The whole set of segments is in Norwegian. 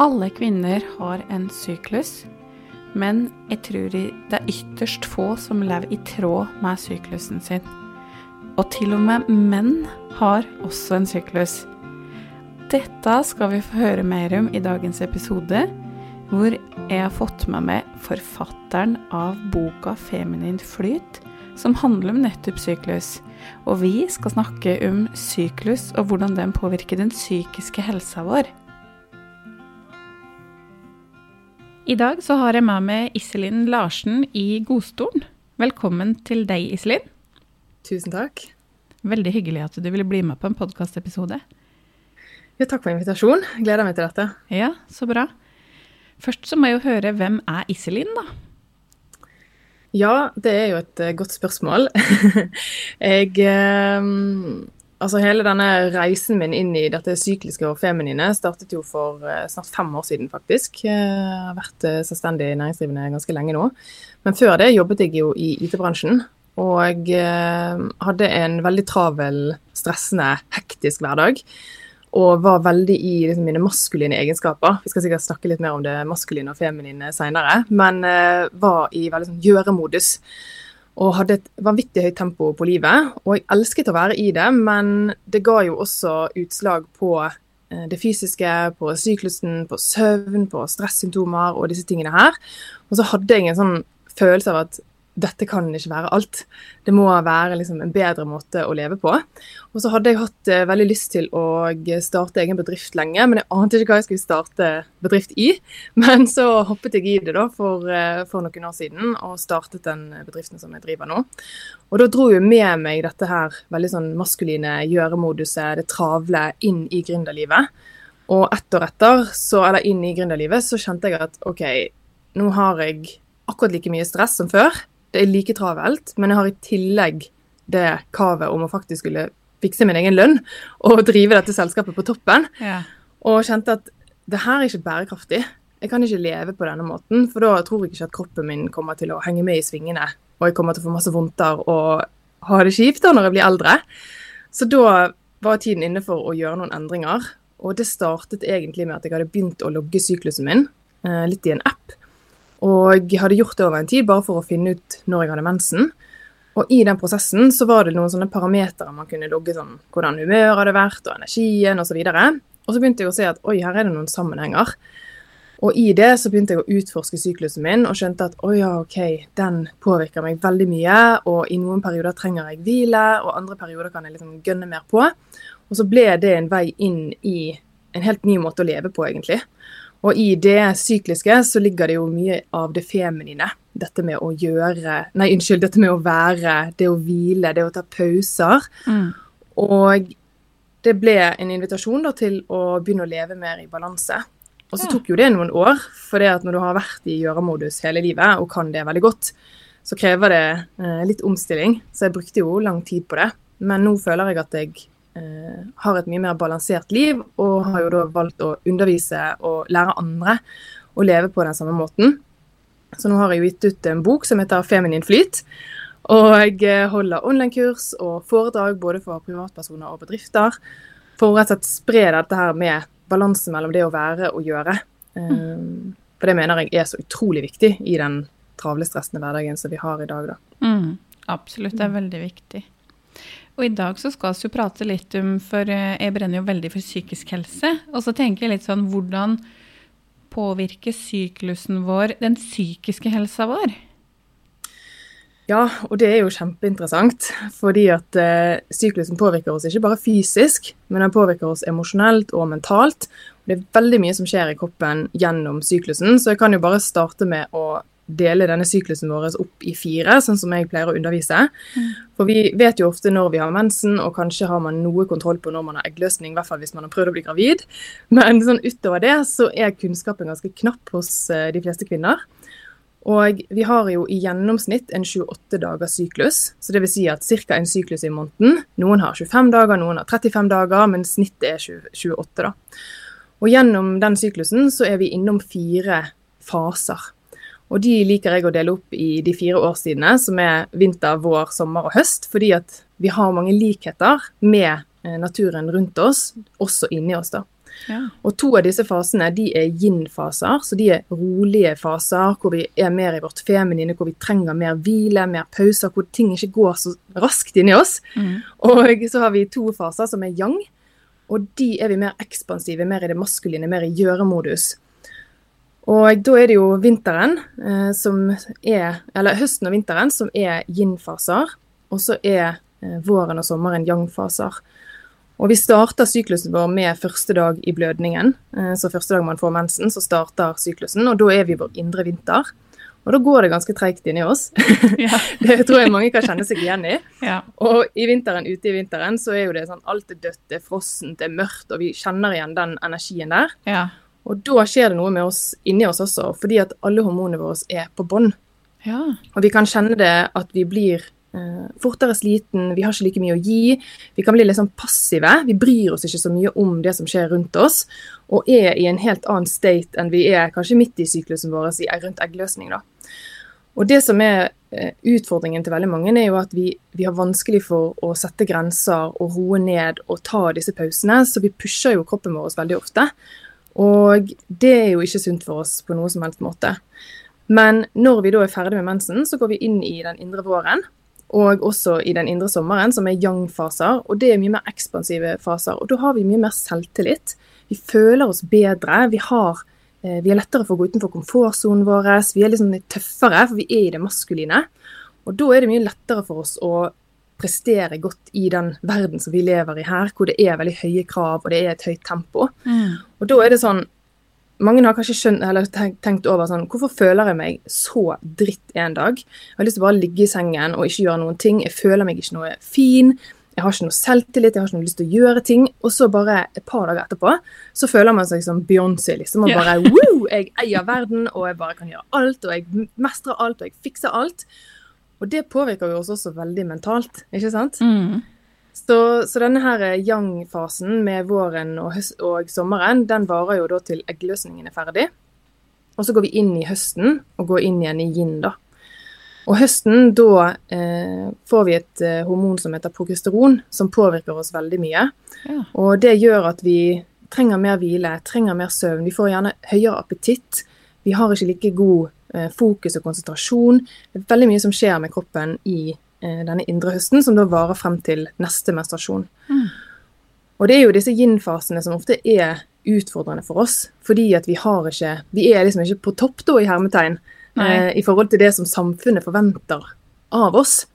Alle kvinner har en syklus, men jeg tror det er ytterst få som lever i tråd med syklusen sin. Og til og med menn har også en syklus. Dette skal vi få høre mer om i dagens episode, hvor jeg har fått med meg forfatteren av boka 'Feminin flyt', som handler om nettopp syklus. Og vi skal snakke om syklus og hvordan den påvirker den psykiske helsa vår. I dag så har jeg med meg Iselin Larsen i godstolen. Velkommen til deg, Iselin. Tusen takk. Veldig hyggelig at du ville bli med på en podkastepisode. Ja, takk for invitasjonen. Gleder meg til dette. Ja, så bra. Først så må jeg jo høre hvem er Iselin, da? Ja, det er jo et uh, godt spørsmål. jeg uh, Altså Hele denne reisen min inn i dette sykliske og feminine startet jo for uh, snart fem år siden, faktisk. Jeg har vært selvstendig næringsdrivende ganske lenge nå. Men før det jobbet jeg jo i IT-bransjen. Og hadde en veldig travel, stressende, hektisk hverdag og var veldig i liksom, mine maskuline egenskaper. Vi skal sikkert snakke litt mer om det maskuline og feminine seinere, men var i veldig sånn gjøremodus. Og hadde et vanvittig høyt tempo på livet. Og jeg elsket å være i det, men det ga jo også utslag på uh, det fysiske, på syklusen, på søvn, på stressymptomer og disse tingene her. Og så hadde jeg en sånn følelse av at dette kan ikke være alt. Det må være liksom en bedre måte å leve på. Og så hadde jeg hatt uh, veldig lyst til å starte egen bedrift lenge, men jeg ante ikke hva jeg skulle starte bedrift i. Men så hoppet jeg i det da for, uh, for noen år siden og startet den bedriften som jeg driver nå. Og da dro jeg med meg dette her veldig sånn maskuline gjøremoduset, det travle, inn i gründerlivet. Og ett år etter, så, eller inn i gründerlivet, så kjente jeg at OK, nå har jeg akkurat like mye stress som før det er like travelt, men jeg har i tillegg det kravet om å faktisk skulle fikse min egen lønn og drive dette selskapet på toppen. Ja. Og kjente at det her er ikke bærekraftig. Jeg kan ikke leve på denne måten, for da tror jeg ikke at kroppen min kommer til å henge med i svingene. Og jeg kommer til å få masse vondter og ha det kjipt da når jeg blir eldre. Så da var tiden inne for å gjøre noen endringer. Og det startet egentlig med at jeg hadde begynt å logge syklusen min, eh, litt i en app. Og hadde gjort det over en tid bare for å finne ut når jeg hadde mensen. Og i den prosessen så var det noen sånne parametere man kunne logge sånn hvordan humøret hadde vært, og energien osv. Og, så og så begynte jeg å se at oi, her er det noen sammenhenger. Og i det så begynte jeg å utforske syklusen min og skjønte at oi, ja, OK, den påvirker meg veldig mye. Og i noen perioder trenger jeg hvile, og andre perioder kan jeg liksom gønne mer på. Og så ble det en vei inn i en helt ny måte å leve på, egentlig. Og i det sykliske så ligger det jo mye av det feminine. Dette med å gjøre Nei, unnskyld. Dette med å være, det å hvile, det å ta pauser. Mm. Og det ble en invitasjon da, til å begynne å leve mer i balanse. Og så tok jo det noen år, for det at når du har vært i gjøremodus hele livet og kan det veldig godt, så krever det eh, litt omstilling. Så jeg brukte jo lang tid på det. Men nå føler jeg at jeg har et mye mer balansert liv, og har jo da valgt å undervise og lære andre å leve på den samme måten. Så nå har jeg jo gitt ut en bok som heter 'Feminin flyt'. Og jeg eh, holder online-kurs og foredrag både for privatpersoner og bedrifter. For å rett og slett spre dette her med balanse mellom det å være og gjøre. Mm. For det mener jeg er så utrolig viktig i den travle, stressende hverdagen som vi har i dag. Da. Mm, absolutt, det er veldig viktig. Og i dag så skal vi jo prate litt om, for eh, jeg brenner jo veldig for psykisk helse. Og så tenker jeg litt sånn, hvordan påvirker syklusen vår den psykiske helsa vår? Ja, og det er jo kjempeinteressant. Fordi at eh, syklusen påvirker oss ikke bare fysisk, men den påvirker oss emosjonelt og mentalt. Det er veldig mye som skjer i kroppen gjennom syklusen, så jeg kan jo bare starte med å dele denne syklusen vår opp i fire, sånn som jeg pleier å undervise. Mm. For vi vet jo ofte når vi har mensen, og kanskje har man noe kontroll på når man har eggløsning, i hvert fall hvis man har prøvd å bli gravid. Men sånn utover det så er kunnskapen ganske knapp hos eh, de fleste kvinner. Og vi har jo i gjennomsnitt en 28 dagers syklus, så det vil si at ca. en syklus i måneden. Noen har 25 dager, noen har 35 dager, men snittet er 28, da. Og gjennom den syklusen så er vi innom fire faser. Og de liker jeg å dele opp i de fire årstidene, som er vinter, vår, sommer og høst. Fordi at vi har mange likheter med eh, naturen rundt oss, også inni oss. da. Ja. Og to av disse fasene de er yin-faser, så de er rolige faser hvor vi er mer i vårt feminine, hvor vi trenger mer hvile, mer pauser, hvor ting ikke går så raskt inni oss. Mm. Og så har vi to faser som er yang, og de er vi mer ekspansive, mer i det maskuline, mer i gjøremodus. Og da er det jo vinteren eh, som er Eller høsten og vinteren som er yin-faser, og så er eh, våren og sommeren yang-faser. Og vi starter syklusen vår med første dag i blødningen. Eh, så første dag man får mensen, så starter syklusen, og da er vi i vår indre vinter. Og da går det ganske treigt inni oss. Ja. Det tror jeg mange kan kjenne seg igjen i. Ja. Og i vinteren, ute i vinteren så er jo det sånn alt er dødt, det er frossent, det er mørkt, og vi kjenner igjen den energien der. Ja. Og da skjer det noe med oss inni oss også, fordi at alle hormonene våre er på bånn. Ja. Og vi kan kjenne det at vi blir eh, fortere sliten, vi har ikke like mye å gi. Vi kan bli litt sånn passive. Vi bryr oss ikke så mye om det som skjer rundt oss, og er i en helt annen state enn vi er kanskje midt i syklusen vår, i- rundt eggløsning. da. Og det som er eh, utfordringen til veldig mange, er jo at vi, vi har vanskelig for å sette grenser og roe ned og ta disse pausene, så vi pusher jo kroppen vår veldig ofte. Og det er jo ikke sunt for oss på noe som helst måte. Men når vi da er ferdig med mensen, så går vi inn i den indre våren. Og også i den indre sommeren, som er yang-faser. Og det er mye mer ekspansive faser. Og da har vi mye mer selvtillit. Vi føler oss bedre. Vi, har, eh, vi er lettere for å gå utenfor komfortsonen vår. Vi er liksom litt tøffere, for vi er i det maskuline. Og da er det mye lettere for oss å prestere godt i den verden som vi lever i her, hvor det er veldig høye krav og det er et høyt tempo. Mm. Og da er det sånn Mange har kanskje skjønt, eller tenkt, over sånn Hvorfor føler jeg meg så dritt en dag? Jeg har lyst til å bare ligge i sengen og ikke gjøre noen ting. Jeg føler meg ikke noe fin. Jeg har ikke noe selvtillit, jeg har ikke noe lyst til å gjøre ting. Og så bare et par dager etterpå så føler man seg som Beyoncé, liksom. Og bare, bare wow, jeg eier verden, og jeg bare kan gjøre alt, og jeg mestrer alt, og jeg fikser alt. Og det påvirker jo oss også veldig mentalt, ikke sant? Mm. Så, så denne her yang-fasen med våren og, og sommeren, den varer jo da til eggløsningen er ferdig. Og så går vi inn i høsten og går inn igjen i yin, da. Og høsten, da eh, får vi et eh, hormon som heter progesteron, som påvirker oss veldig mye. Ja. Og det gjør at vi trenger mer hvile, trenger mer søvn. Vi får gjerne høyere appetitt. Vi har ikke like god eh, fokus og konsentrasjon. Det er veldig mye som skjer med kroppen i eh, denne indre høsten, som da varer frem til neste menstruasjon. Mm. Og det er jo disse yin-fasene som ofte er utfordrende for oss, fordi at vi har ikke Vi er liksom ikke på topp da, i hermetegn, eh, i forhold til det som samfunnet forventer av oss.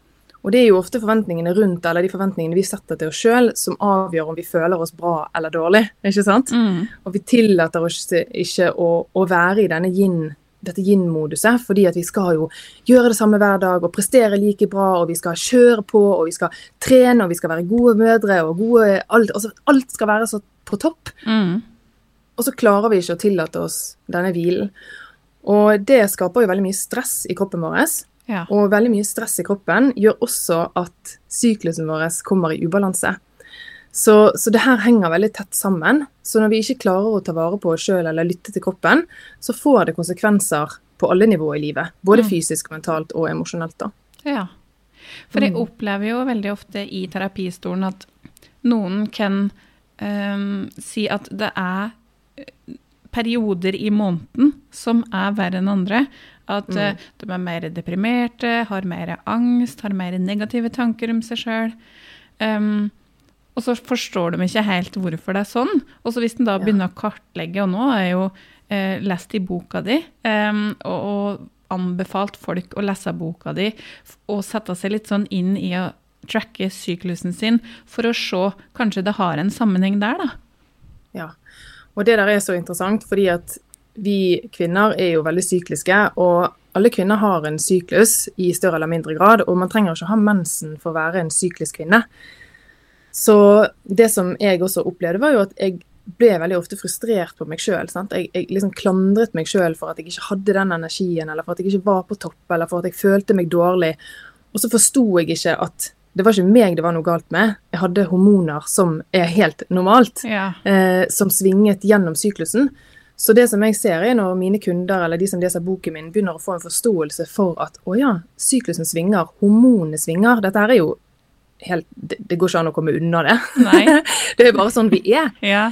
Og det er jo ofte forventningene rundt, eller de forventningene vi setter til oss sjøl, som avgjør om vi føler oss bra eller dårlig. ikke sant? Mm. Og vi tillater oss ikke å, å være i denne yin, dette yin-moduset, fordi at vi skal jo gjøre det samme hver dag og prestere like bra, og vi skal kjøre på, og vi skal trene, og vi skal være gode mødre, og gode Alt, altså, alt skal være så på topp. Mm. Og så klarer vi ikke å tillate oss denne hvilen. Og det skaper jo veldig mye stress i kroppen vår. Ja. Og veldig mye stress i kroppen gjør også at syklusen vår kommer i ubalanse. Så, så det her henger veldig tett sammen. Så når vi ikke klarer å ta vare på oss sjøl eller lytte til kroppen, så får det konsekvenser på alle nivåer i livet. Både Mm. fysisk, mentalt og emosjonelt. da. Ja. For jeg Mm. opplever jo veldig ofte i terapistolen at noen kan um, si at det er eh, perioder i måneden som er verre enn andre. At Mm. uh, de er mer deprimerte, har mer angst, har mer negative tanker om seg sjøl. Og så forstår de ikke helt hvorfor det er sånn. Og så hvis en da begynner å kartlegge, og nå jeg jo eh, lest i boka di, em, og, og anbefalt folk å lese boka di og sette seg litt sånn inn i å tracke syklusen sin, for å se kanskje det har en sammenheng der, da. Ja. Og det der er så interessant, fordi at vi kvinner er jo veldig sykliske, og alle kvinner har en syklus i større eller mindre grad, og man trenger ikke ha mensen for å være en syklisk kvinne. Så det som jeg også opplevde, var jo at jeg ble veldig ofte frustrert på meg sjøl. Jeg, jeg liksom klandret meg sjøl for at jeg ikke hadde den energien, eller for at jeg ikke var på topp, eller for at jeg følte meg dårlig. Og så forsto jeg ikke at det var ikke meg det var noe galt med. Jeg hadde hormoner som er helt normalt Ja. eh, som svinget gjennom syklusen. Så det som jeg ser er når mine kunder eller de som leser boken min, begynner å få en forståelse for at å ja, syklusen svinger, hormonene svinger. Dette her er jo helt Det, det går ikke an å komme unna det. Det er bare sånn vi er. Ja.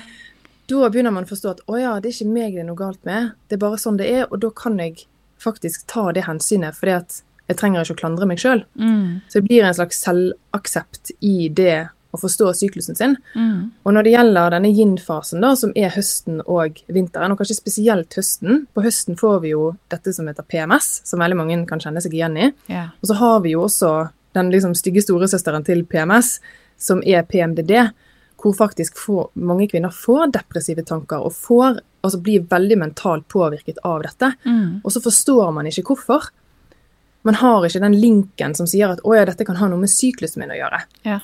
da begynner man å forstå at å ja, det er ikke meg det er noe galt med, det er bare sånn det er, og da kan jeg faktisk ta det hensynet, fordi at jeg trenger ikke å klandre meg sjøl. Mm. Så det blir en slags selvaksept i det å forstå syklusen sin. Mm. Og når det gjelder denne yin-fasen, da, som er høsten og vinteren, og kanskje spesielt høsten På høsten får vi jo dette som heter PMS, som veldig mange kan kjenne seg igjen i. Yeah. Og så har vi jo også den liksom stygge storesøsteren til PMS, som er PMDD, hvor faktisk får, mange kvinner får depressive tanker og får, altså blir veldig mentalt påvirket av dette. Mm. Og så forstår man ikke hvorfor. Man har ikke den linken som sier at 'å ja, dette kan ha noe med syklusen min å gjøre'. Ja.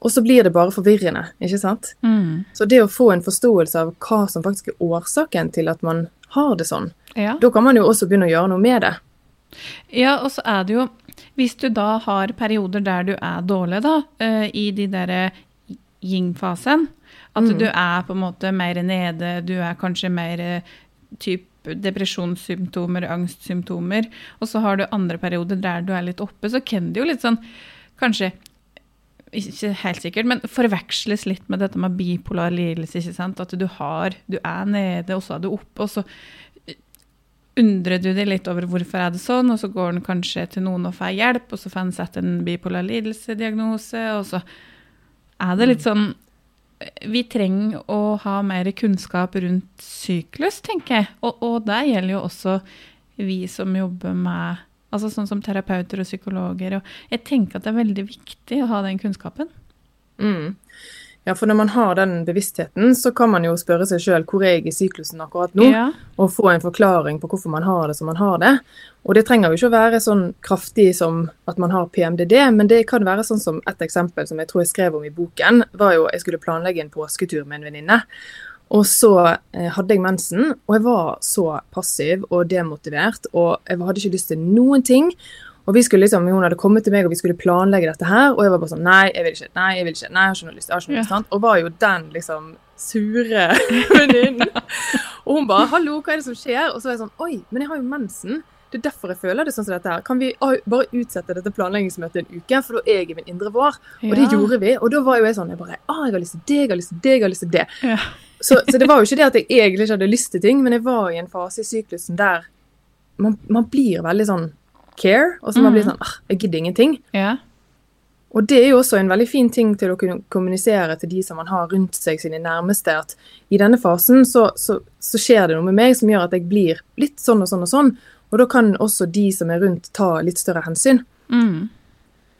Og så blir det bare forvirrende, ikke sant? Mm. Så det å få en forståelse av hva som faktisk er årsaken til at man har det sånn, Ja. da kan man jo også begynne å gjøre noe med det. Ja, og så er det jo Hvis du da har perioder der du er dårlig, da, eh, i de derre yin-fasen, at Mm. du er på en måte mer nede, du er kanskje mer eh, typ depresjonssymptomer, angstsymptomer, og så har du andre perioder der du er litt oppe, så kan det jo litt sånn kanskje ikke helt sikkert, men forveksles litt med dette med bipolar lidelse. ikke sant? At du har, du er nede, og så er du oppe, og så undrer du deg litt over hvorfor er det sånn, og så går den kanskje til noen og får hjelp, og så får en satt en bipolar lidelse-diagnose, og så er det litt sånn Vi trenger å ha mer kunnskap rundt syklus, tenker jeg. Og, og det gjelder jo også vi som jobber med Altså sånn som terapeuter og psykologer. Og jeg tenker at det er veldig viktig å ha den kunnskapen. Mm. Ja, for når man har den bevisstheten, så kan man jo spørre seg sjøl hvor er jeg i syklusen akkurat nå, Ja. og få en forklaring på hvorfor man har det som man har det. Og det trenger jo ikke å være sånn kraftig som at man har PMDD, men det kan være sånn som et eksempel som jeg tror jeg skrev om i boken, var jo jeg skulle planlegge en påsketur med en venninne. Og så eh, hadde jeg mensen, og jeg var så passiv og demotivert, og jeg hadde ikke lyst til noen ting. Og vi skulle liksom, Hun hadde kommet til meg og vi skulle planlegge dette her, og jeg var bare sånn Nei, jeg vil ikke. Nei, jeg vil ikke. Nei, jeg har ikke noe lyst. jeg har ikke noe lyst, sant? Og var jo den liksom sure venninnen. og hun bare 'Hallo, hva er det som skjer?' Og så var jeg sånn 'Oi, men jeg har jo mensen'. Det er derfor jeg føler det sånn som dette her. Kan vi bare utsette dette planleggingsmøtet en uke? For da er jeg i min indre vår. Og det gjorde vi. Og da var jo jeg sånn jeg bare, ah, jeg har lyst til det, jeg har lyst til det, jeg har lyst til det. Ja. Så, så det var jo ikke det at jeg egentlig ikke hadde lyst til ting, men jeg var i en fase i syklusen der man, man blir veldig sånn care, og så man Mm. blir sånn ah, jeg gidder ingenting. Ja. Og det er jo også en veldig fin ting til å kunne kommunisere til de som man har rundt seg, sine nærmeste, at i denne fasen så, så, så skjer det noe med meg som gjør at jeg blir litt sånn og sånn og sånn. Og da kan også de som er rundt, ta litt større hensyn. Mm.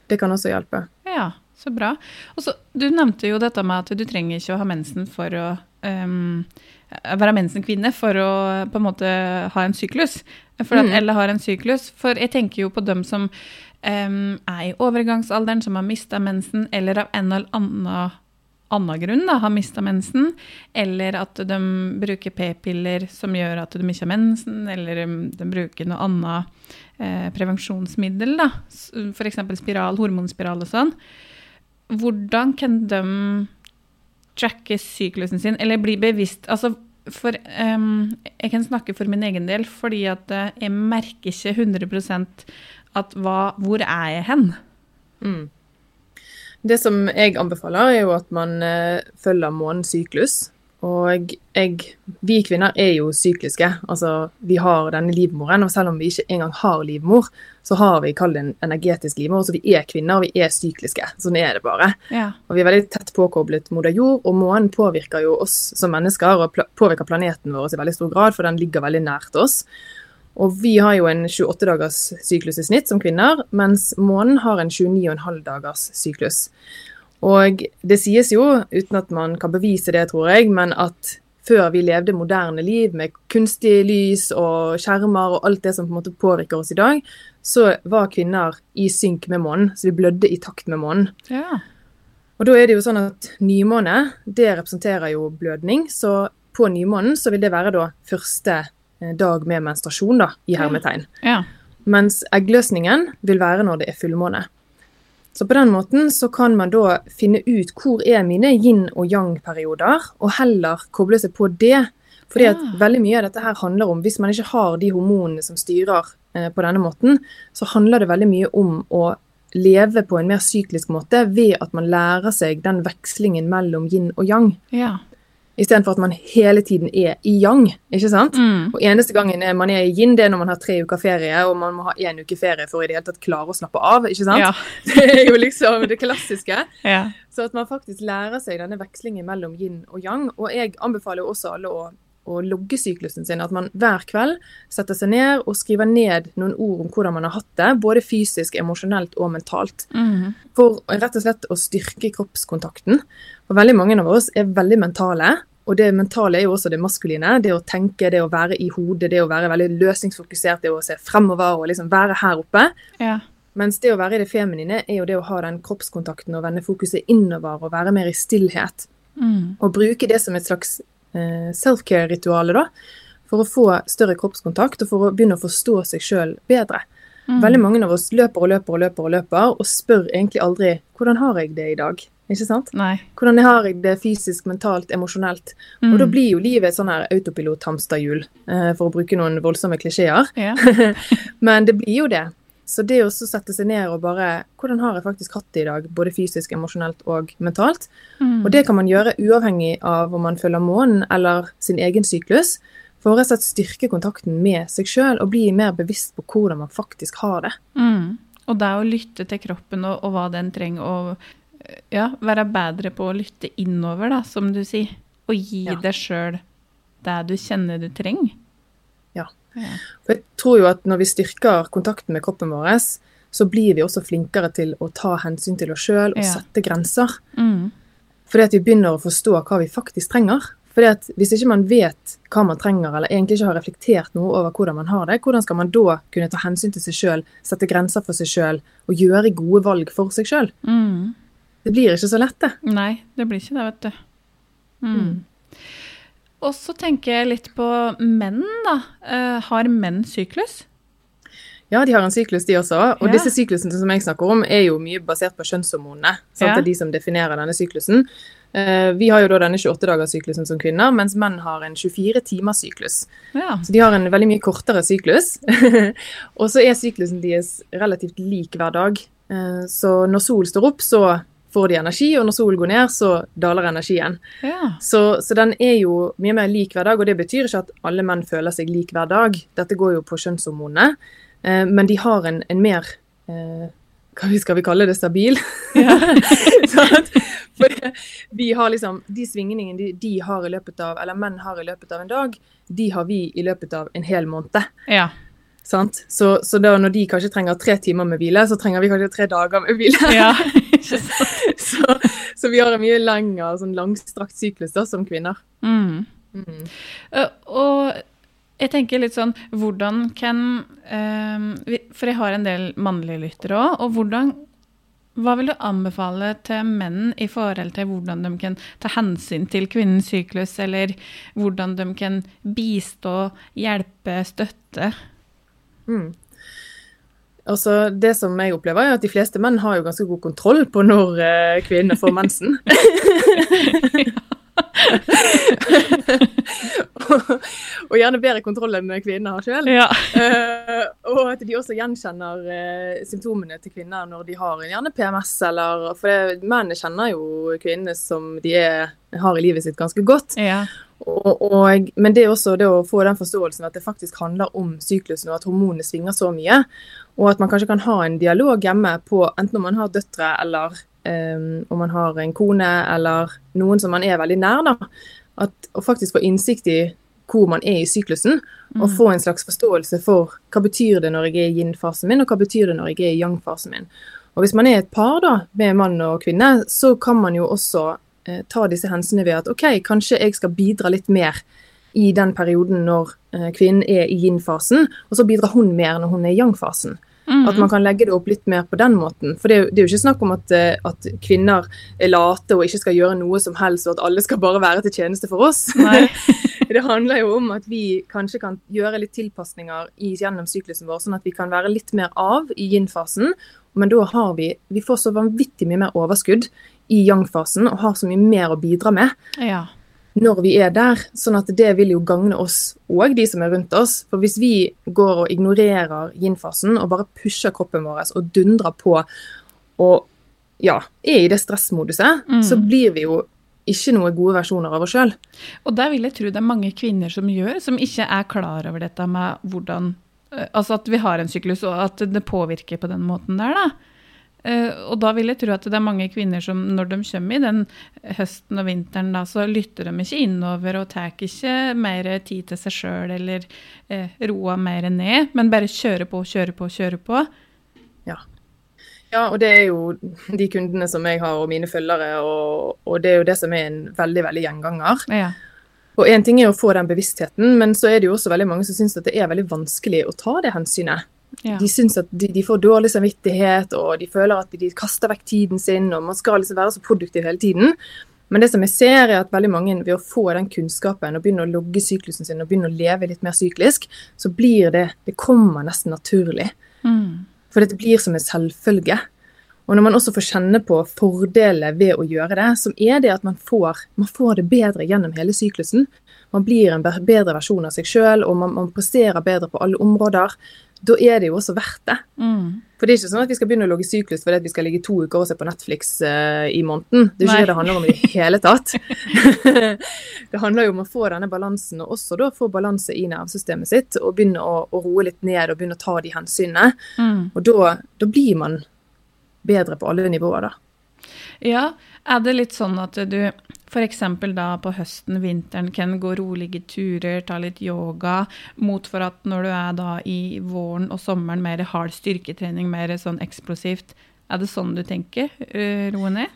Det kan også hjelpe. Ja, så bra. Og så, Du nevnte jo dette med at du trenger ikke å ha mensen for å um, være mensenkvinne for å på en måte ha en syklus. For at Mm. Eller har en syklus. For jeg tenker jo på dem som um, er i overgangsalderen, som har mista mensen, eller av en eller annen annen grunn da, har mista mensen, eller at de bruker p-piller som gjør at de ikke har mensen, eller de bruker noe annet eh, prevensjonsmiddel, da, f.eks. spiral, hormonspiral og sånn. Hvordan kan de tracke syklusen sin, eller bli bevisst altså, for, um, Jeg kan snakke for min egen del, fordi at eh, jeg merker ikke 100% at hva, hvor er jeg hen? Mm. Det som jeg anbefaler, er jo at man eh, følger månens syklus. Og jeg, vi kvinner er jo sykliske. Altså, vi har denne livmoren, og selv om vi ikke engang har livmor, så har vi kall det en energetisk livmor. Så vi er kvinner, og vi er sykliske. Sånn er det bare. Ja. Og vi er veldig tett påkoblet moder jord, og månen påvirker jo oss som mennesker, og påvirker planeten vår i veldig stor grad, for den ligger veldig nært oss. Og vi har jo en 28 dagers syklus i snitt som kvinner, mens månen har en 29,5 dagers syklus. Og det sies jo, uten at man kan bevise det, tror jeg, men at før vi levde moderne liv med kunstig lys og skjermer og alt det som på en måte påvirker oss i dag, så var kvinner i synk med månen, så vi blødde i takt med månen. ja. Og da er det jo sånn at nymåne, det representerer jo blødning, så på nymånen så vil det være da første eh, dag med menstruasjon, da, i hermetegn. ja. Mens eggløsningen vil være når det er fullmåne. Så på den måten så kan man da finne ut hvor er mine yin og yang-perioder, og heller koble seg på det. Fordi at veldig mye av dette her handler om, hvis man ikke har de hormonene som styrer eh, på denne måten, så handler det veldig mye om å leve på en mer syklisk måte ved at man lærer seg den vekslingen mellom yin og yang. ja. Istedenfor at man hele tiden er i yang. ikke sant? Mm. Og eneste gangen er man er i yin, det er når man har tre uker ferie, og man må ha én uke ferie for i det hele tatt klare å slappe av. ikke sant? Ja. Det er jo liksom det klassiske. ja. Så at man faktisk lærer seg denne vekslingen mellom yin og yang. Og jeg anbefaler jo også alle å, å logge syklusen sin. At man hver kveld setter seg ned og skriver ned noen ord om hvordan man har hatt det. Både fysisk, emosjonelt og mentalt. Mm. For rett og slett å styrke kroppskontakten. For veldig mange av oss er veldig mentale. Og det mentale er jo også det maskuline. Det å tenke, det å være i hodet, det å være veldig løsningsfokusert, det å se fremover og liksom være her oppe. ja. Mens det å være i det feminine er jo det å ha den kroppskontakten og vende fokuset innover og være mer i stillhet. Mm. Og bruke det som et slags eh, self-care-ritualet, da. For å få større kroppskontakt og for å begynne å forstå seg sjøl bedre. Mm. Veldig mange av oss løper og løper og løper og løper og spør egentlig aldri 'hvordan har jeg det i dag?' Ikke sant? Nei. Hvordan har jeg det fysisk, mentalt, emosjonelt? Mm. Og da blir jo livet sånn her autopilot-hamsterhjul, eh, for å bruke noen voldsomme klisjeer. ja. Men det blir jo det. Så det å sette seg ned og bare Hvordan har jeg faktisk hatt det i dag? Både fysisk, emosjonelt og mentalt. Mm. Og det kan man gjøre uavhengig av om man følger månen eller sin egen syklus. For å styrke kontakten med seg sjøl og bli mer bevisst på hvordan man faktisk har det. Mm. Og det å lytte til kroppen og, og hva den trenger, og ja, være bedre på å lytte innover, da, som du sier. Og gi Ja. deg sjøl det du kjenner du trenger. Ja. For jeg tror jo at når vi styrker kontakten med kroppen vår, så blir vi også flinkere til å ta hensyn til oss sjøl og Ja. sette grenser. Mm. Fordi at vi begynner å forstå hva vi faktisk trenger. Fordi at Hvis ikke man vet hva man trenger, eller egentlig ikke har reflektert noe over hvordan man har det, hvordan skal man da kunne ta hensyn til seg sjøl, sette grenser for seg sjøl og gjøre gode valg for seg sjøl? Mm. Det blir ikke så lett, det. Nei, det blir ikke det, vet du. Mm. Og så tenker jeg litt på menn, da. Eh, har menn syklus? Ja, de har en syklus, de også. Og Ja. disse syklusene som jeg snakker om, er jo mye basert på kjønnshormonene. Sant? Ja. Det er de som definerer denne syklusen. Eh, vi har jo da denne 28-dagerssyklusen som kvinner, mens menn har en 24-timerssyklus. Ja. Så de har en veldig mye kortere syklus. og så er syklusen deres relativt lik hver dag. Eh, så når sol står opp, så får de energi, og når solen går ned, så daler energien. ja. Så, så den er jo mye mer lik hver dag, og det betyr ikke at alle menn føler seg lik hver dag. Dette går jo på kjønnshormonene, eh, men de har en, en mer eh, hva skal vi kalle det stabil? Ja. at- For vi har liksom, De svingningene de, de har i løpet av, eller menn har i løpet av en dag, de har vi i løpet av en hel måned. ja. Sant? Så, så da når de kanskje trenger tre timer med hvile, så trenger vi kanskje tre dager med hvile. ja. så, så vi har en mye lengre, sånn langstrakt syklus da, som kvinner. Mm. Mm. Uh, Og jeg tenker litt sånn Hvordan kan uh, For jeg har en del mannlige lyttere òg. Og hvordan Hva vil du anbefale til menn i forhold til hvordan de kan ta hensyn til kvinnens syklus, eller hvordan de kan bistå, hjelpe, støtte? Mm. Altså, det som jeg opplever, er at de fleste menn har jo ganske god kontroll på når kvinner kvinnene får mensen. og, og gjerne bedre kontroll enn kvinnene har sjøl. Ja. og at de også gjenkjenner uh, symptomene til kvinner når de har gjerne PMS, eller For mennene kjenner jo kvinnene som de er, har i livet sitt ganske godt. ja. Og, og, men det er også det å få den forståelsen at det faktisk handler om syklusen, og at hormonene svinger så mye. Og at man kanskje kan ha en dialog hjemme på enten om man har døtre, eller um, om man har en kone, eller noen som man er veldig nær. da. At, og faktisk få innsikt i hvor man er i syklusen, og få en slags forståelse for hva betyr det når jeg er i yin-fasen min, og hva betyr det når jeg er i yang-fasen min. Og hvis man er et par da, med mann og kvinne, så kan man jo også eh, ta disse hensynene ved at OK, kanskje jeg skal bidra litt mer i den perioden når eh, kvinnen er i yin-fasen, og så bidrar hun mer når hun er i yang-fasen. Mm. At man kan legge det opp litt mer på den måten. For det det er jo ikke snakk om at, eh, at kvinner er late og ikke skal gjøre noe som helst, og at alle skal bare være til tjeneste for oss. Nei. det handler jo om at vi kanskje kan gjøre litt tilpasninger i, gjennom syklusen vår, sånn at vi kan være litt mer av i yin-fasen. Men da har vi Vi får så vanvittig mye mer overskudd i yang-fasen og har så mye mer å bidra med Ja. Når vi er der. Sånn at det vil jo gagne oss og de som er rundt oss. For hvis vi går og ignorerer yin-fasen og bare pusher kroppen vår og dundrer på og ja, er i det stressmoduset, Mm. så blir vi jo ikke noen gode versjoner av oss sjøl. Og der vil jeg tro det er mange kvinner som gjør, som ikke er klar over dette med hvordan eh, Altså at vi har en syklus, og at det påvirker på den måten der, da. Eh, og da vil jeg tro at det er mange kvinner som når de kommer i den høsten og vinteren, da, så lytter de ikke innover og tar ikke mer tid til seg sjøl eller eh, roer mer ned, men bare kjører på, kjører på, kjører på. Ja. ja. og det er jo de kundene som jeg har og mine følgere, og, og det er jo det som er en veldig, veldig gjenganger. Ja. Og én ting er å få den bevisstheten, men så er det jo også veldig mange som syns at det er veldig vanskelig å ta det hensynet. Ja. De syns at de, de, får dårlig samvittighet, og de føler at de kaster vekk tiden sin, og man skal liksom være så produktiv hele tiden. Men det som jeg ser er at veldig mange ved å få den kunnskapen og begynne å logge syklusen sin og begynne å leve litt mer syklisk, så blir det Det kommer nesten naturlig. Mm. For det blir som en selvfølge. Og når man også får kjenne på fordeler ved å gjøre det, så er det at man får, man får det bedre gjennom hele syklusen. Man blir en bedre versjon av seg sjøl, og man, man presterer bedre på alle områder da er det jo også verdt det. Mm. For det er ikke sånn at vi skal begynne å logge syklus fordi vi skal ligge to uker og se på Netflix uh, i måneden. Det er ikke Nei. det det handler om i det hele tatt. det handler jo om å få denne balansen, og også da få balanse i nervesystemet sitt. Og begynne å, å, roe litt ned og begynne å ta de hensynene. Mm. Og da, da, blir man bedre på alle nivåer, da. Ja, er det litt sånn at du F.eks. da på høsten, vinteren, kan gå rolige turer, ta litt yoga, mot for at når du er da i våren og sommeren mer hard styrketrening, mer sånn eksplosivt. Er det sånn du tenker? Eh, roe ned?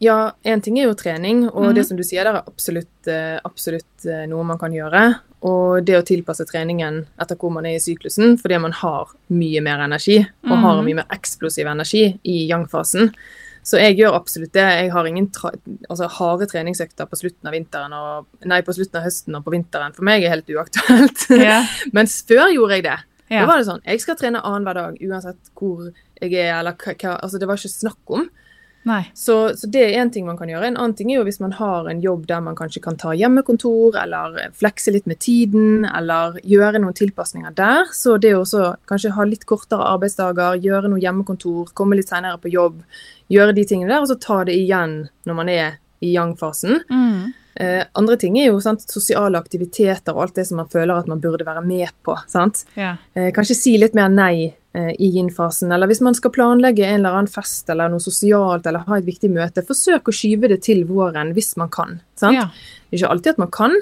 Ja, én ting er jo trening, og mm. det som du sier der er absolutt, eh, absolutt, eh, noe man kan gjøre. Og det å tilpasse treningen etter hvor man er i syklusen, fordi man har mye mer energi, og har mye mer eksplosiv energi i yang-fasen. Så jeg gjør absolutt det. Jeg har ingen altså, harde treningsøkter på slutten og, nei, på slutten av høsten og på vinteren. For meg er helt uaktuelt. Yeah. Mens før gjorde jeg det. Yeah. Da var det sånn Jeg skal trene annenhver dag uansett hvor jeg er, eller hva Altså, det var ikke snakk om. Så, så, det er én ting man kan gjøre. En annen ting er jo hvis man har en jobb der man kanskje kan ta hjemmekontor, eller flekse litt med tiden, eller gjøre noen tilpasninger der. Så det å kanskje ha litt kortere arbeidsdager, gjøre noe hjemmekontor, komme litt senere på jobb, gjøre de tingene der, og så ta det igjen når man er i yang-fasen. Mm. Eh, andre ting er jo sant, sosiale aktiviteter og alt det som man føler at man burde være med på. sant? Ja. Eh, kanskje si litt mer nei i yin-fasen. Eller hvis man skal planlegge en eller annen fest eller noe sosialt eller ha et viktig møte, forsøk å skyve det til våren hvis man kan. sant? Ja. Det er ikke alltid at man kan,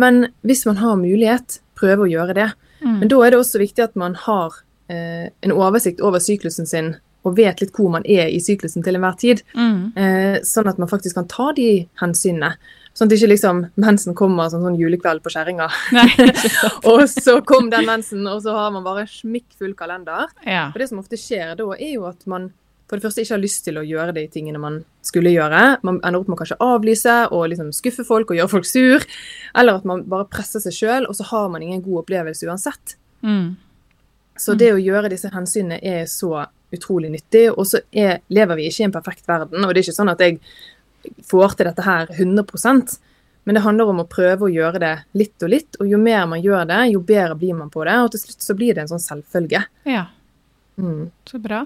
men hvis man har mulighet, prøve å gjøre det. Mm. Men da er det også viktig at man har eh, en oversikt over syklusen sin og vet litt hvor man er i syklusen til enhver tid. Mm. Eh, sånn at man faktisk kan ta de hensynene. Sånn at ikke liksom mensen kommer som sånn julekveld på kjerringa. og så kom den mensen, og så har man bare smikkfull kalender. Ja. Og det som ofte skjer da, er jo at man for det første ikke har lyst til å gjøre de tingene man skulle gjøre. Man ender opp med å kanskje avlyse og liksom skuffe folk og gjøre folk sur. Eller at man bare presser seg sjøl, og så har man ingen god opplevelse uansett. Mm. Så det å gjøre disse hensynene er så utrolig nyttig. Og så lever vi ikke i en perfekt verden, og det er ikke sånn at jeg får til dette her 100% men det handler om å prøve å gjøre det litt og litt, og jo mer man gjør det, jo bedre blir man på det, og til slutt så blir det en sånn selvfølge. Ja, mm. så bra.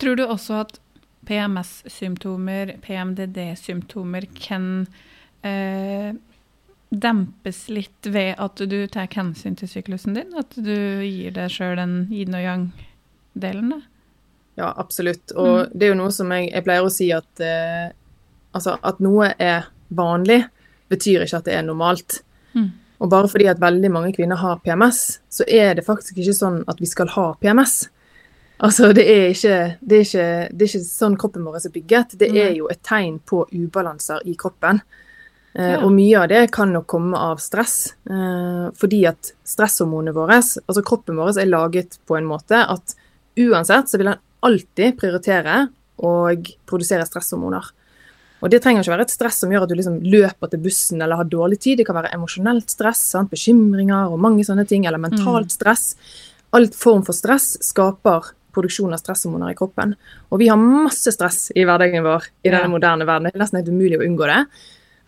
Tror du også at PMS-symptomer, PMDD-symptomer kan eh, dempes litt ved at du tar hensyn til syklusen din? At du gir deg sjøl den yin og yang-delen? Ja, absolutt. Og mm. det er jo noe som jeg, jeg pleier å si at eh, altså at noe er vanlig, betyr ikke at det er normalt. Mm. Og bare fordi at veldig mange kvinner har PMS, så er det faktisk ikke sånn at vi skal ha PMS. Altså, det er ikke, det er ikke, det er ikke sånn kroppen vår er bygget. Det er jo et tegn på ubalanser i kroppen. Eh, ja. Og mye av det kan nok komme av stress. Eh, fordi at stresshormonene våre, altså kroppen vår, er laget på en måte at uansett så vil den alltid prioritere å produsere stresshormoner. Og Det trenger ikke være et stress som gjør at du liksom løper til bussen eller har dårlig tid. Det kan være emosjonelt stress, sant? bekymringer og mange sånne ting, eller mentalt mm. stress. Alt form for stress skaper produksjon av stresshormoner i kroppen. Og vi har masse stress i hverdagen vår i denne ja. moderne verden. Det er nesten helt umulig å unngå det.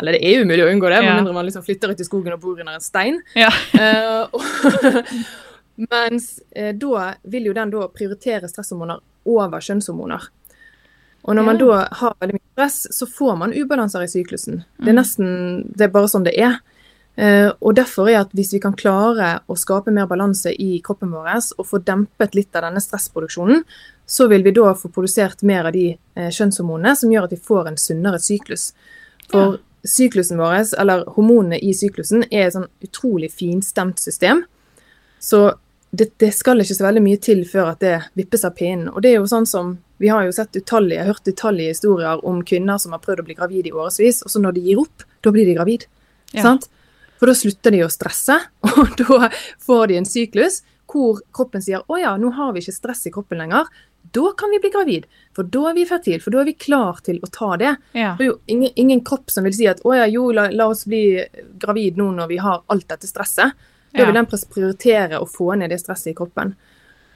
Eller det er umulig å unngå det, med mindre man liksom flytter ut i skogen og bor under en stein. Ja. Uh, Mens eh, da vil jo den da prioritere stresshormoner over kjønnshormoner. Og når man da har veldig mye stress, så får man ubalanser i syklusen. Det er Mm. nesten Det er bare sånn det er. Eh, og derfor er at hvis vi kan klare å skape mer balanse i kroppen vår og få dempet litt av denne stressproduksjonen, så vil vi da få produsert mer av de eh, kjønnshormonene som gjør at vi får en sunnere syklus. For syklusen vår, eller hormonene i syklusen, er et sånn utrolig finstemt system. Så det, det skal ikke så veldig mye til før at det vippes av pinnen. Og det er jo sånn som Vi har jo sett utallige, hørt utallige historier om kvinner som har prøvd å bli gravid i årevis, og så når de gir opp, da blir de gravid. Ja. Sant? For da slutter de å stresse, og da får de en syklus hvor kroppen sier å ja, nå har vi ikke stress i kroppen lenger. Da kan vi bli gravid, for da er vi fertil, for da er vi klar til å ta det. Ja. Det er jo ingen, ingen kropp som vil si at å ja, jo, la, la oss bli gravid nå når vi har alt dette stresset. Da vil den prioritere å få ned det stresset i kroppen.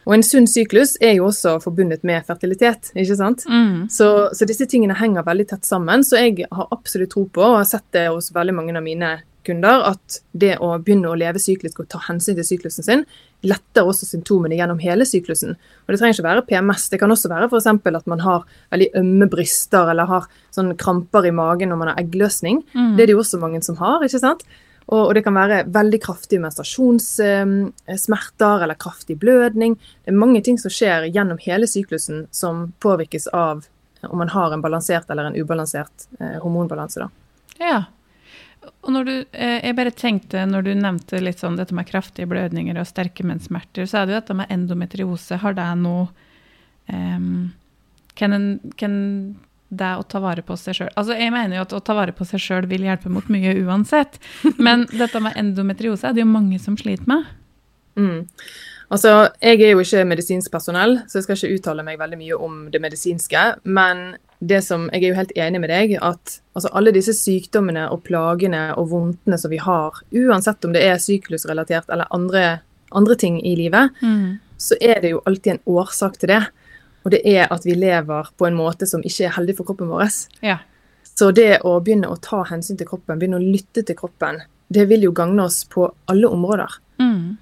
Og en sunn syklus er jo også forbundet med fertilitet, ikke sant? Mm. Så, så disse tingene henger veldig tett sammen. Så jeg har absolutt tro på, og har sett det hos veldig mange av mine kunder, at det å begynne å leve syklisk og ta hensyn til syklusen sin, letter også symptomene gjennom hele syklusen. Og det trenger ikke være PMS. Det kan også være f.eks. at man har veldig ømme bryster eller har sånne kramper i magen når man har eggløsning. Mm. Det er det jo også mange som har, ikke sant? Og, det kan være veldig kraftige menstruasjonssmerter eller kraftig blødning. Det er mange ting som skjer gjennom hele syklusen som påvirkes av om man har en balansert eller en ubalansert eh, hormonbalanse. da. Ja. Og når du, eh, jeg bare tenkte, når du nevnte litt sånn dette med kraftige blødninger og sterke menssmerter, så er det jo dette med endometriose. Har det noe um, Kan en det å ta vare på seg sjøl Altså, jeg mener jo at å ta vare på seg sjøl vil hjelpe mot mye uansett, men dette med endometriose er det jo mange som sliter med. Mm. Altså, Jeg er jo ikke medisinsk personell, så jeg skal ikke uttale meg veldig mye om det medisinske. Men det som, jeg er jo helt enig med deg at altså, alle disse sykdommene og plagene og vondtene som vi har, uansett om det er syklusrelatert eller andre, andre ting i livet, så er det jo alltid en årsak til det. Og det er at vi lever på en måte som ikke er heldig for kroppen vår. Ja. Så det å begynne å ta hensyn til kroppen, begynne å lytte til kroppen, det vil jo gagne oss på alle områder. Mm.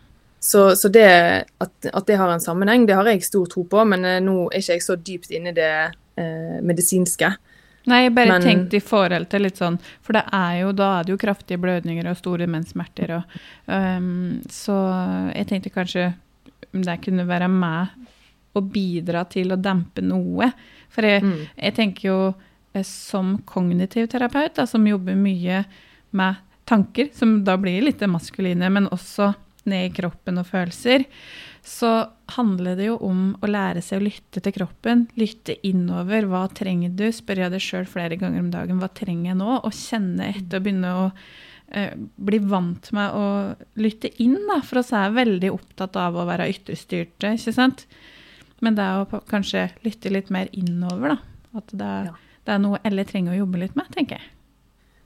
Så, så det at, at det har en sammenheng, det har jeg stor tro på, men eh, nå er ikke jeg så dypt inne i det eh, medisinske. Nei, jeg bare Men- tenkte i forhold til litt sånn For det er jo, da er det jo kraftige blødninger og store menssmerter og um, Så jeg tenkte kanskje om det kunne være med å bidra til å dempe noe. For jeg, Mm. jeg tenker jo eh, som kognitiv terapeut, da, som jobber mye med tanker, som da blir litt maskuline, men også ned i kroppen og følelser, så handler det jo om å lære seg å lytte til kroppen. Lytte innover. Hva trenger du? Spør jeg deg sjøl flere ganger om dagen. Hva trenger jeg nå? Og kjenne etter og begynne å eh, bli vant med å lytte inn, da. For oss er veldig opptatt av å være ytterstyrte, ikke sant? Men det er å kanskje lytte litt mer innover, da. At det er, Ja. det er noe alle trenger å jobbe litt med, tenker jeg.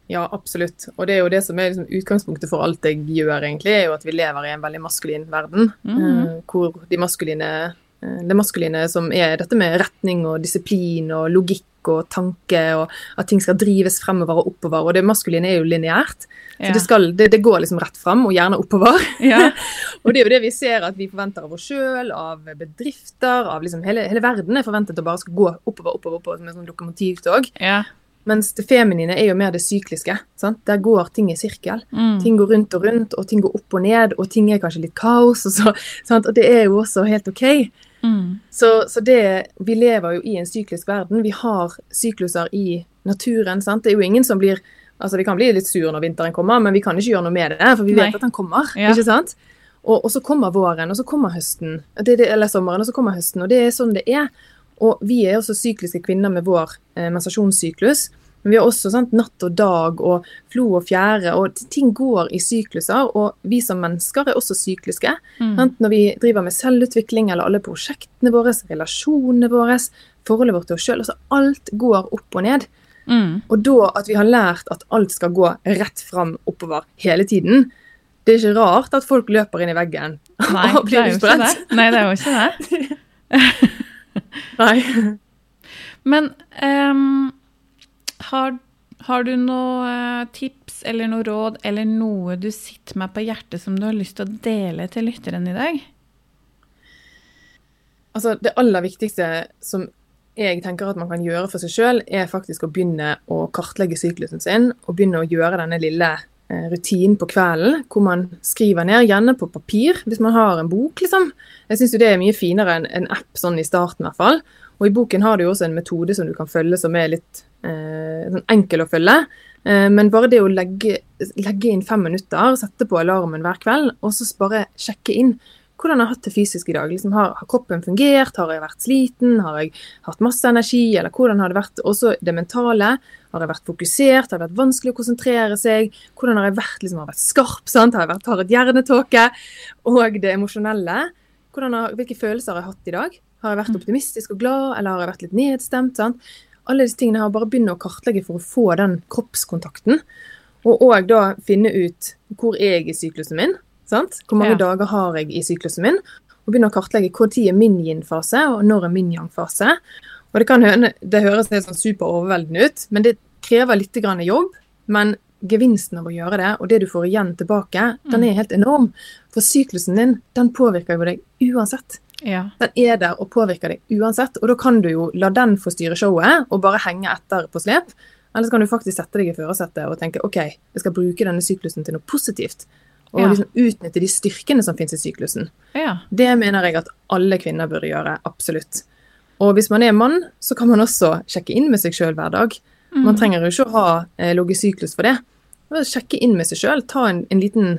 Ja, absolutt. Og det er jo det som er liksom utgangspunktet for alt jeg gjør, egentlig, er jo at vi lever i en veldig maskulin verden. Mhm. eh, hvor de maskuline eh, det maskuline som er dette med retning og disiplin og logikk og tanke, og at ting skal drives fremover og oppover. Og det maskuline er jo lineært. Så det, skal, det, det går liksom rett frem, og gjerne oppover. Ja. Og det er jo det vi ser at vi forventer av oss sjøl, av bedrifter, av liksom hele, hele verden er forventet å bare skal gå oppover, oppover, oppover som et sånn lokomotivtog. ja. Mens det feminine er jo mer det sykliske. Sant? Der går ting i sirkel. Mm. Ting går rundt og rundt, og ting går opp og ned, og ting er kanskje litt kaos. Og, så, og det er jo også helt OK. Mm. Så, så det, vi lever jo i en syklisk verden. Vi har sykluser i naturen. Sant? Det er jo ingen som blir Altså, Vi kan bli litt sur når vinteren kommer, men vi kan ikke gjøre noe med det, for vi Nei. vet at den kommer. Ja. ikke sant? Og, og så kommer våren, og så kommer høsten, det, det, eller sommeren, og så kommer høsten. Og det er sånn det er. Og vi er også sykliske kvinner med vår eh, menstruasjonssyklus. Men vi har også sant, natt og dag og flo og fjære, og ting går i sykluser. Og vi som mennesker er også sykliske. Mm. Når vi driver med selvutvikling eller alle prosjektene våre, relasjonene våre, forholdet vårt til oss sjøl. Altså alt går opp og ned. Mm. Og da at vi har lært at alt skal gå rett fram oppover hele tiden, det er ikke rart at folk løper inn i veggen Nei, og blir utbredt. utbrent. Nei, det er jo ikke det. Nei. Men ehm, har, har du noe eh, tips eller noe råd eller noe du sitter med på hjertet som du har lyst til å dele til lytteren i dag? Altså, det aller viktigste som jeg tenker at man kan gjøre for seg sjøl, er faktisk å begynne å kartlegge syklusen sin, og begynne å gjøre denne lille eh, rutinen på kvelden, hvor man skriver ned, gjerne på papir, hvis man har en bok, liksom. Jeg syns jo det er mye finere enn en app sånn i starten, i hvert fall. Og i boken har du jo også en metode som du kan følge som er litt eh, sånn enkel å følge. Eh, men bare det å legge, legge, inn fem minutter, sette på alarmen hver kveld, og så bare sjekke inn hvordan jeg har hatt det fysisk i dag. Liksom, har, har, kroppen fungert? Har jeg vært sliten? Har jeg hatt masse energi? Eller hvordan har det vært også det mentale? Har jeg vært fokusert? Har det vært vanskelig å konsentrere seg? Hvordan har jeg vært, liksom, har jeg vært skarp? Sant? Har jeg vært, har et hjernetåke? Og det emosjonelle. Har, hvilke følelser har jeg hatt i dag? Har jeg vært mm. optimistisk og glad, eller har jeg vært litt nedstemt? Sant? Alle disse tingene har bare begynne å kartlegge for å få den kroppskontakten. Og òg da finne ut hvor er jeg i syklusen min. Sant? Hvor mange ja. dager har jeg i syklusen min? Og begynne å kartlegge tid er min yin-fase, og når er min yang-fase. Og Det kan det høres helt sånn superoverveldende ut, men det krever litt jobb. Men gevinsten av å gjøre det, og det du får igjen tilbake, mm. den er helt enorm. For syklusen din, den påvirker jo deg uansett. Ja. Den er der og påvirker deg uansett. Og da kan du jo la den få styre showet og bare henge etter på slep. Eller så kan du faktisk sette deg i førersetet og tenke OK, jeg skal bruke denne syklusen til noe positivt. Og ja. liksom utnytte de styrkene som finnes i syklusen. Ja. Det mener jeg at alle kvinner burde gjøre. Absolutt. Og hvis man er mann, så kan man også sjekke inn med seg sjøl hver dag. Mm. Man trenger jo ikke å ha eh, ligget syklus for det. Sjekke inn med seg sjøl. Ta en, en, liten,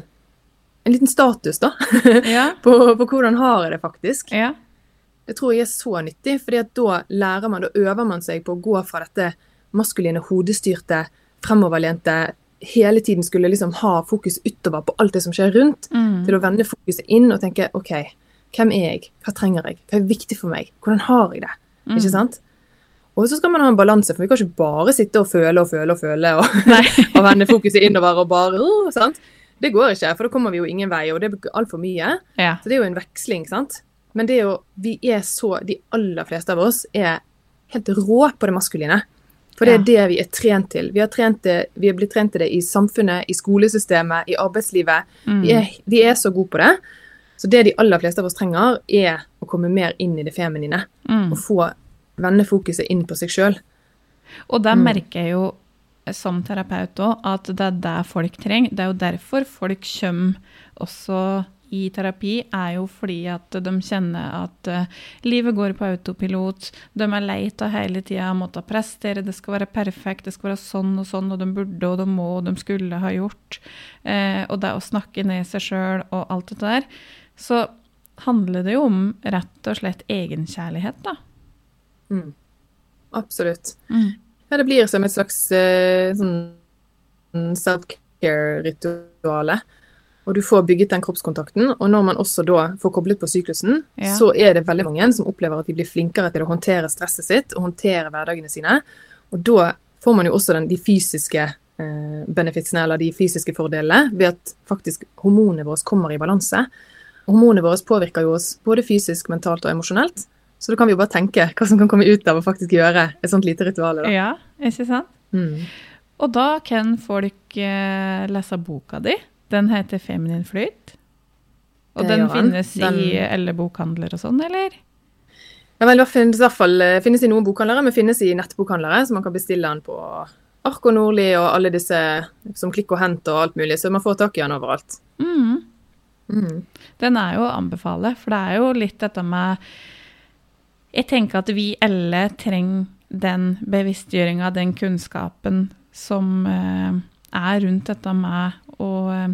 en, liten, status, da. Ja. på, på, hvordan har jeg det faktisk. Ja. Det tror jeg er så nyttig, for da lærer man, da øver man seg på å gå fra dette maskuline, hodestyrte, fremoverlente hele tiden skulle liksom ha fokus utover på alt det som skjer rundt, mm. til å vende fokuset inn og tenke OK, hvem er jeg? Hva trenger jeg? Hva er viktig for meg? Hvordan har jeg det? Mm. Ikke sant? Og så skal man ha en balanse, for vi kan ikke bare sitte og føle og føle og føle og, og vende fokuset innover og bare uh, sant? Det går ikke, for da kommer vi jo ingen vei, og det er altfor mye. Ja. Så det er jo en veksling, sant. Men det er jo Vi er så De aller fleste av oss er helt rå på det maskuline. For det er det vi er trent til. Vi, det, vi er blitt trent til det i samfunnet, i skolesystemet, i arbeidslivet. Mm. Vi, er, vi, er, så gode på det. Så det de aller fleste av oss trenger, er å komme mer inn i det feminine. Mm. Og få vende fokuset inn på seg sjøl. Og der mm. merker jeg jo som terapeut òg at det er det folk trenger. Det er jo derfor folk kommer også i terapi, er jo fordi at de kjenner at uh, livet går på autopilot. De er lei av hele tida å måtte prestere, det skal være perfekt, det skal være sånn og sånn, og de burde og de må og de skulle ha gjort. Eh, og det å snakke ned seg sjøl og alt det der. Så handler det jo om rett og slett egenkjærlighet, da. Mm. Absolutt. Mm. Ja, det blir som et slags uh, sånn self-care-rituale og du får bygget den kroppskontakten. Og når man også da får koblet på syklusen, ja. så er det veldig mange som opplever at de blir flinkere til å håndtere stresset sitt og håndtere hverdagene sine. Og da får man jo også den, de fysiske uh, benefitsene, eller de fysiske fordelene, ved at faktisk hormonene våre kommer i balanse. Hormonene våre påvirker jo oss både fysisk, mentalt og emosjonelt. Så da kan vi jo bare tenke hva som kan komme ut av å faktisk gjøre et sånt lite ritual. Da. Ja, ikke sant? Mm. Og da kan folk eh, lese boka di. Den heter Feminin flyt. Og den finnes den... i alle bokhandler og sånn, eller? Ja, vel, finnes, i hvert fall, eh, finnes i noen bokhandlere, men finnes i nettbokhandlere, så man kan bestille den på Ark og Nordli og alle disse som Klikk og Hent og alt mulig, så man får tak i den overalt. Mm. Mm. Den er jo å anbefale, for det er jo litt dette med Jeg tenker at vi alle trenger den bevisstgjøringa, den kunnskapen som eh, er rundt dette med å øh,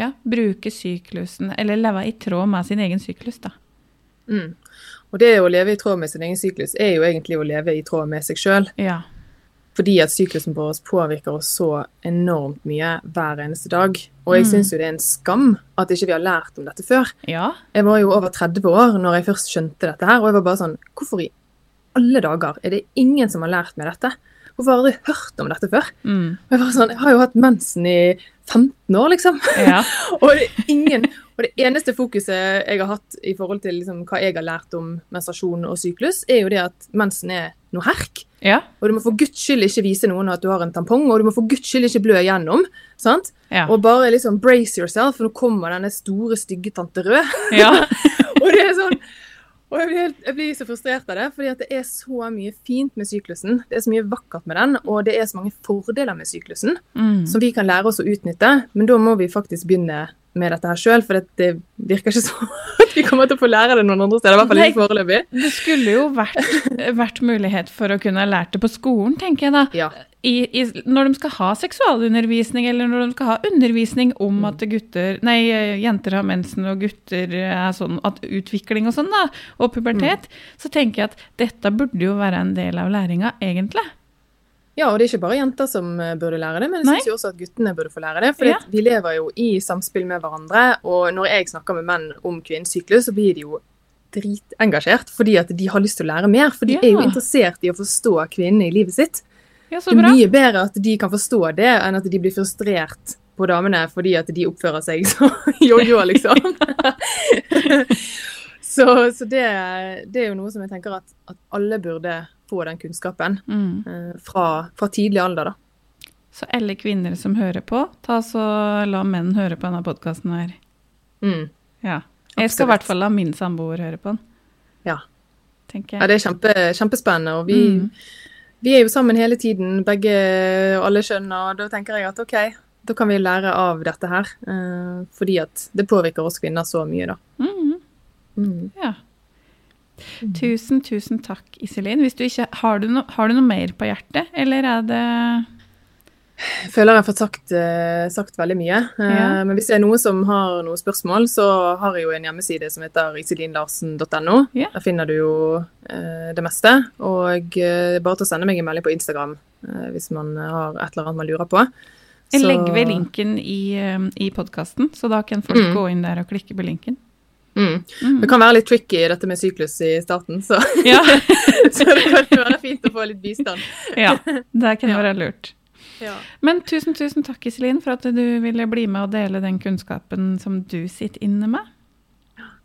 ja, bruke syklusen, eller leve i tråd med sin egen syklus, da. Mm. Og det å leve i tråd med sin egen syklus er jo egentlig å leve i tråd med seg sjøl. Ja. Fordi at syklusen vår påvirker oss så enormt mye hver eneste dag. Og jeg mm. syns jo det er en skam at ikke vi har lært om dette før. Ja. Jeg var jo over 30 år når jeg først skjønte dette her, og jeg var bare sånn Hvorfor i alle dager er det ingen som har lært meg dette? Hvorfor har jeg aldri hørt om dette før? Mm. Jeg, var sånn, jeg, har jo hatt mensen i 15 år, liksom. Ja. og, det ingen, og, det eneste fokuset jeg har hatt i forhold til liksom, hva jeg har lært om menstruasjon og syklus, er jo det at mensen er noe herk. Ja. Og du må for guds skyld ikke vise noen at du har en tampong, og du må for guds skyld ikke blø igjennom. sant? Ja. Og bare liksom brace yourself, for nå kommer denne store, stygge tante Rød. Ja. og det er sånn Og jeg blir, jeg blir så frustrert av det, fordi at det er så mye fint med syklusen. Det er så mye vakkert med den, og det er så mange fordeler med syklusen Mm. som vi kan lære oss å utnytte. Men da må vi faktisk begynne med dette her sjøl, for det, det virker ikke som at vi kommer til å få lære det noen andre steder. I hvert fall ikke foreløpig. Det skulle jo vært, vært mulighet for å kunne ha lært det på skolen, tenker jeg da. Ja. I, i, når de skal ha seksualundervisning, eller når de skal ha undervisning om Mm. at gutter, nei, jenter har mensen og gutter er sånn, at utvikling og sånn da, og pubertet, Mm. så tenker jeg at dette burde jo være en del av læringa, egentlig. Ja, og det er ikke bare jenter som eh, burde lære det, men jeg syns også at guttene burde få lære det. For Ja. vi lever jo i samspill med hverandre, og når jeg snakker med menn om kvinnens syklus, så blir de jo dritengasjert fordi at de har lyst til å lære mer. For de Ja. er jo interessert i å forstå kvinnen i livet sitt. Ja, Det er mye bedre at de kan forstå det, enn at de blir frustrert på damene fordi at de oppfører seg som jojo, liksom. så så det, det er jo noe som jeg tenker at, at alle burde få den kunnskapen Mm. eh, fra, fra tidlig alder, da. Så alle kvinner som hører på, ta så la menn høre på denne podkasten her. Mm. Ja. Jeg skal i hvert fall la min samboer høre på den, Ja. ja, det er kjempe, kjempespennende. Og vi, Mm. vi er jo sammen hele tiden, begge og alle skjønner, og da tenker jeg at OK, da kan vi lære av dette her. eh, fordi at det påvirker oss kvinner så mye, da. Mm. Mm. Tusen, tusen takk, Iselin. Du ikke, har, du no, har du noe mer på hjertet, eller er det Jeg føler jeg har fått sagt, eh, sagt veldig mye. Eh, Ja. Men hvis det er noen som har noen spørsmål, så har jeg jo en hjemmeside som heter iselinlarsen.no. Ja. Der finner du jo eh, det meste. Og bare til å sende meg en melding på Instagram hvis man har et eller annet man lurer på. Jeg legger ved linken i, i podkasten, så da kan folk Mm. gå inn der og klikke på linken. Mm. Mm. Det kan være litt tricky dette med syklus i starten, så, Ja, så det kan være fint å få litt bistand. ja, det kan være lurt. Ja. Men tusen, tusen takk, Iselin, for at du ville bli med og dele den kunnskapen som du sitter inne med.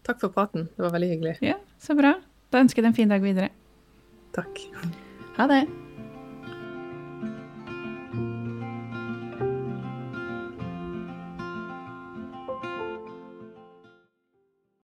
Takk for praten. Det var veldig hyggelig. Ja, Så bra. Da ønsker jeg deg en fin dag videre. Takk. Ha det.